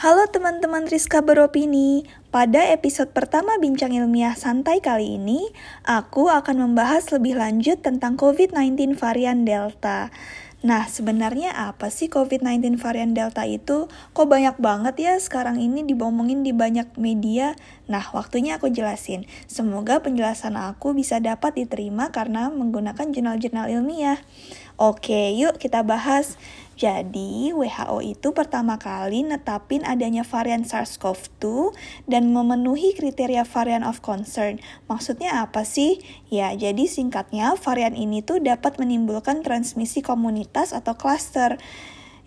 Halo teman-teman Rizka Beropini, pada episode pertama Bincang Ilmiah Santai kali ini, aku akan membahas lebih lanjut tentang COVID-19 varian Delta. Nah, sebenarnya apa sih COVID-19 varian Delta itu? Kok banyak banget ya sekarang ini dibomongin di banyak media? Nah, waktunya aku jelasin. Semoga penjelasan aku bisa dapat diterima karena menggunakan jurnal-jurnal ilmiah. Oke, yuk kita bahas. Jadi, WHO itu pertama kali netapin adanya varian SARS-CoV-2 dan memenuhi kriteria varian of concern. Maksudnya apa sih? Ya, jadi singkatnya varian ini tuh dapat menimbulkan transmisi komunitas atau cluster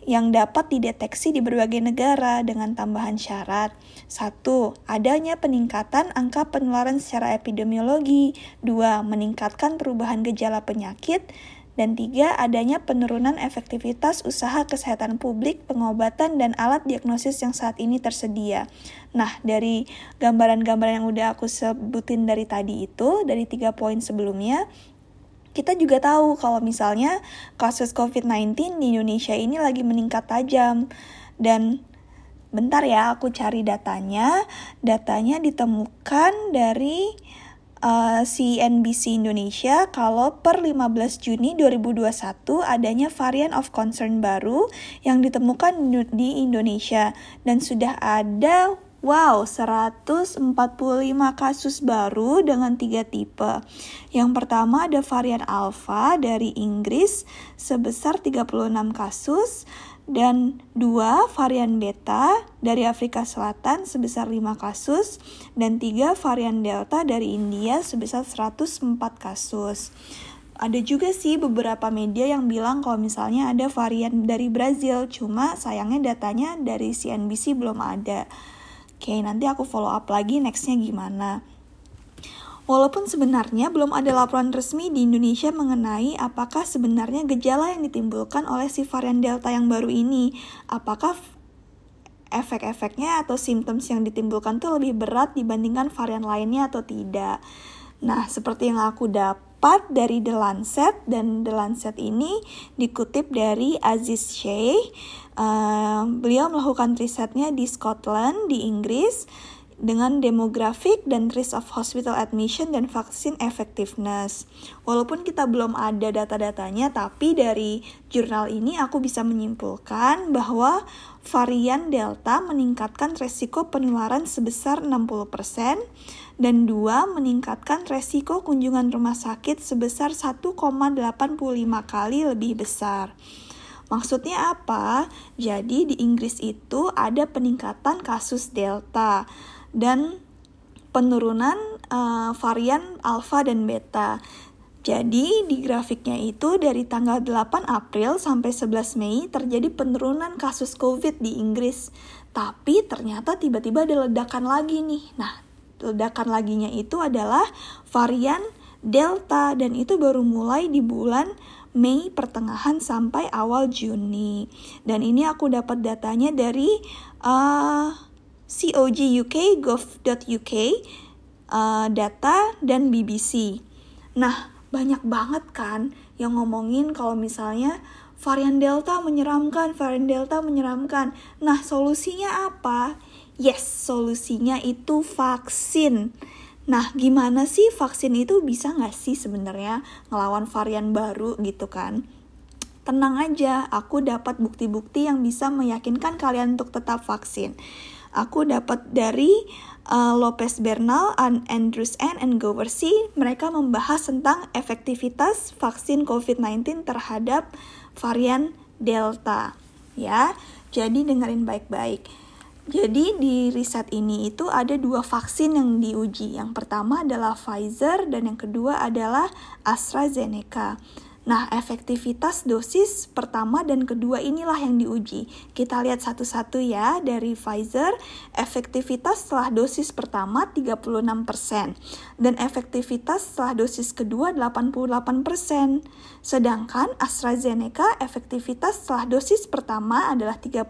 yang dapat dideteksi di berbagai negara dengan tambahan syarat. Satu, adanya peningkatan angka penularan secara epidemiologi. Dua, meningkatkan perubahan gejala penyakit. Dan tiga, adanya penurunan efektivitas usaha kesehatan publik, pengobatan, dan alat diagnosis yang saat ini tersedia. Nah, dari gambaran-gambaran yang udah aku sebutin dari tadi itu, dari tiga poin sebelumnya, kita juga tahu kalau misalnya kasus COVID-19 di Indonesia ini lagi meningkat tajam. Dan bentar ya, aku cari datanya. Datanya ditemukan dari uh, eh, CNBC Indonesia kalau per 15 Juni 2021 adanya varian of concern baru yang ditemukan di Indonesia dan sudah ada Wow, 145 kasus baru dengan tiga tipe. Yang pertama ada varian Alpha dari Inggris sebesar 36 kasus dan dua varian Beta dari Afrika Selatan sebesar 5 kasus dan tiga varian Delta dari India sebesar 104 kasus. Ada juga sih beberapa media yang bilang kalau misalnya ada varian dari Brazil, cuma sayangnya datanya dari CNBC belum ada. Oke, nanti aku follow up lagi nextnya gimana. Walaupun sebenarnya belum ada laporan resmi di Indonesia mengenai apakah sebenarnya gejala yang ditimbulkan oleh si varian Delta yang baru ini, apakah efek-efeknya atau simptoms yang ditimbulkan tuh lebih berat dibandingkan varian lainnya atau tidak. Nah, seperti yang aku dapat dari The Lancet dan The Lancet ini dikutip dari Aziz Sheikh. Uh, beliau melakukan risetnya di Scotland, di Inggris dengan demografik dan risk of hospital admission dan vaksin effectiveness. Walaupun kita belum ada data-datanya, tapi dari jurnal ini aku bisa menyimpulkan bahwa varian Delta meningkatkan resiko penularan sebesar 60% dan dua meningkatkan resiko kunjungan rumah sakit sebesar 1,85 kali lebih besar. Maksudnya apa? Jadi di Inggris itu ada peningkatan kasus Delta dan penurunan uh, varian alfa dan beta. Jadi di grafiknya itu dari tanggal 8 April sampai 11 Mei terjadi penurunan kasus COVID di Inggris. Tapi ternyata tiba-tiba ada ledakan lagi nih. Nah, ledakan laginya itu adalah varian Delta dan itu baru mulai di bulan Mei pertengahan sampai awal Juni. Dan ini aku dapat datanya dari uh, coguk.gov.uk, uh, data, dan BBC. Nah, banyak banget kan yang ngomongin kalau misalnya varian Delta menyeramkan, varian Delta menyeramkan. Nah, solusinya apa? Yes, solusinya itu vaksin. Nah, gimana sih vaksin itu bisa nggak sih sebenarnya ngelawan varian baru gitu kan? Tenang aja, aku dapat bukti-bukti yang bisa meyakinkan kalian untuk tetap vaksin aku dapat dari uh, Lopez Bernal, Andrews N, and Goversey. Mereka membahas tentang efektivitas vaksin COVID-19 terhadap varian Delta. Ya, jadi dengerin baik-baik. Jadi di riset ini itu ada dua vaksin yang diuji. Yang pertama adalah Pfizer dan yang kedua adalah AstraZeneca. Nah, efektivitas dosis pertama dan kedua inilah yang diuji. Kita lihat satu-satu ya dari Pfizer, efektivitas setelah dosis pertama 36% dan efektivitas setelah dosis kedua 88%. Sedangkan AstraZeneca efektivitas setelah dosis pertama adalah 30%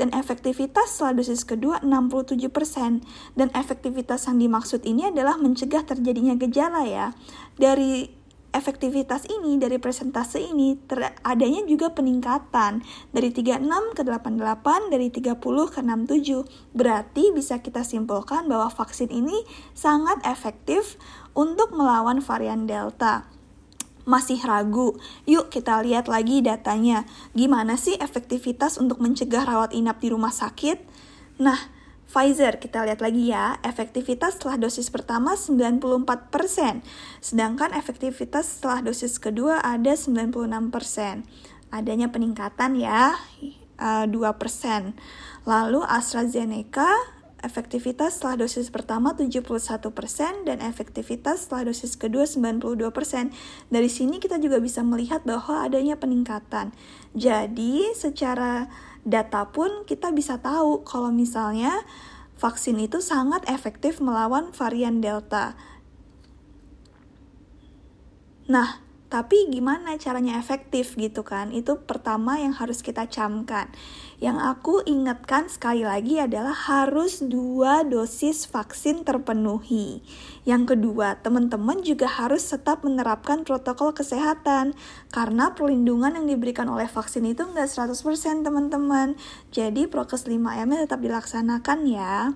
dan efektivitas setelah dosis kedua 67%. Dan efektivitas yang dimaksud ini adalah mencegah terjadinya gejala ya. Dari efektivitas ini dari presentase ini adanya juga peningkatan dari 36 ke 88 dari 30 ke 67. Berarti bisa kita simpulkan bahwa vaksin ini sangat efektif untuk melawan varian Delta masih ragu. Yuk kita lihat lagi datanya. Gimana sih efektivitas untuk mencegah rawat inap di rumah sakit? Nah, Pfizer kita lihat lagi ya, efektivitas setelah dosis pertama 94%, sedangkan efektivitas setelah dosis kedua ada 96%. Adanya peningkatan ya, 2%. Eh, Lalu AstraZeneca efektivitas setelah dosis pertama 71% dan efektivitas setelah dosis kedua 92%. Dari sini kita juga bisa melihat bahwa adanya peningkatan. Jadi, secara data pun kita bisa tahu kalau misalnya vaksin itu sangat efektif melawan varian Delta. Nah, tapi gimana caranya efektif gitu kan? Itu pertama yang harus kita camkan. Yang aku ingatkan sekali lagi adalah harus dua dosis vaksin terpenuhi. Yang kedua, teman-teman juga harus tetap menerapkan protokol kesehatan. Karena perlindungan yang diberikan oleh vaksin itu nggak 100% teman-teman. Jadi prokes 5M tetap dilaksanakan ya.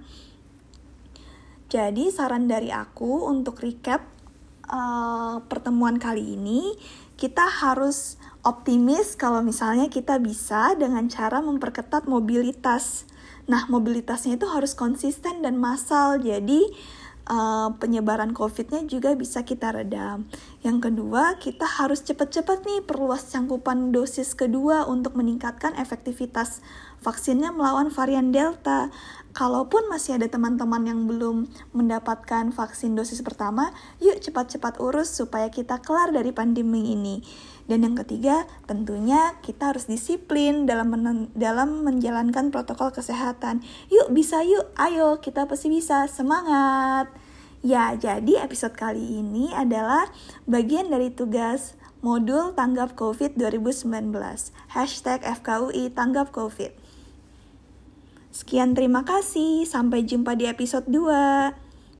Jadi saran dari aku untuk recap uh, pertemuan kali ini kita harus optimis kalau misalnya kita bisa dengan cara memperketat mobilitas. Nah, mobilitasnya itu harus konsisten dan massal. Jadi, uh, penyebaran COVID-nya juga bisa kita redam. Yang kedua, kita harus cepat-cepat nih perluas cangkupan dosis kedua untuk meningkatkan efektivitas vaksinnya melawan varian Delta. Kalaupun masih ada teman-teman yang belum mendapatkan vaksin dosis pertama, yuk cepat-cepat urus supaya kita kelar dari pandemi ini. Dan yang ketiga, tentunya kita harus disiplin dalam men dalam menjalankan protokol kesehatan. Yuk bisa yuk, ayo kita pasti bisa, semangat. Ya, jadi episode kali ini adalah bagian dari tugas modul Tanggap COVID 2019. Hashtag FKUI Tanggap COVID. Sekian terima kasih, sampai jumpa di episode 2.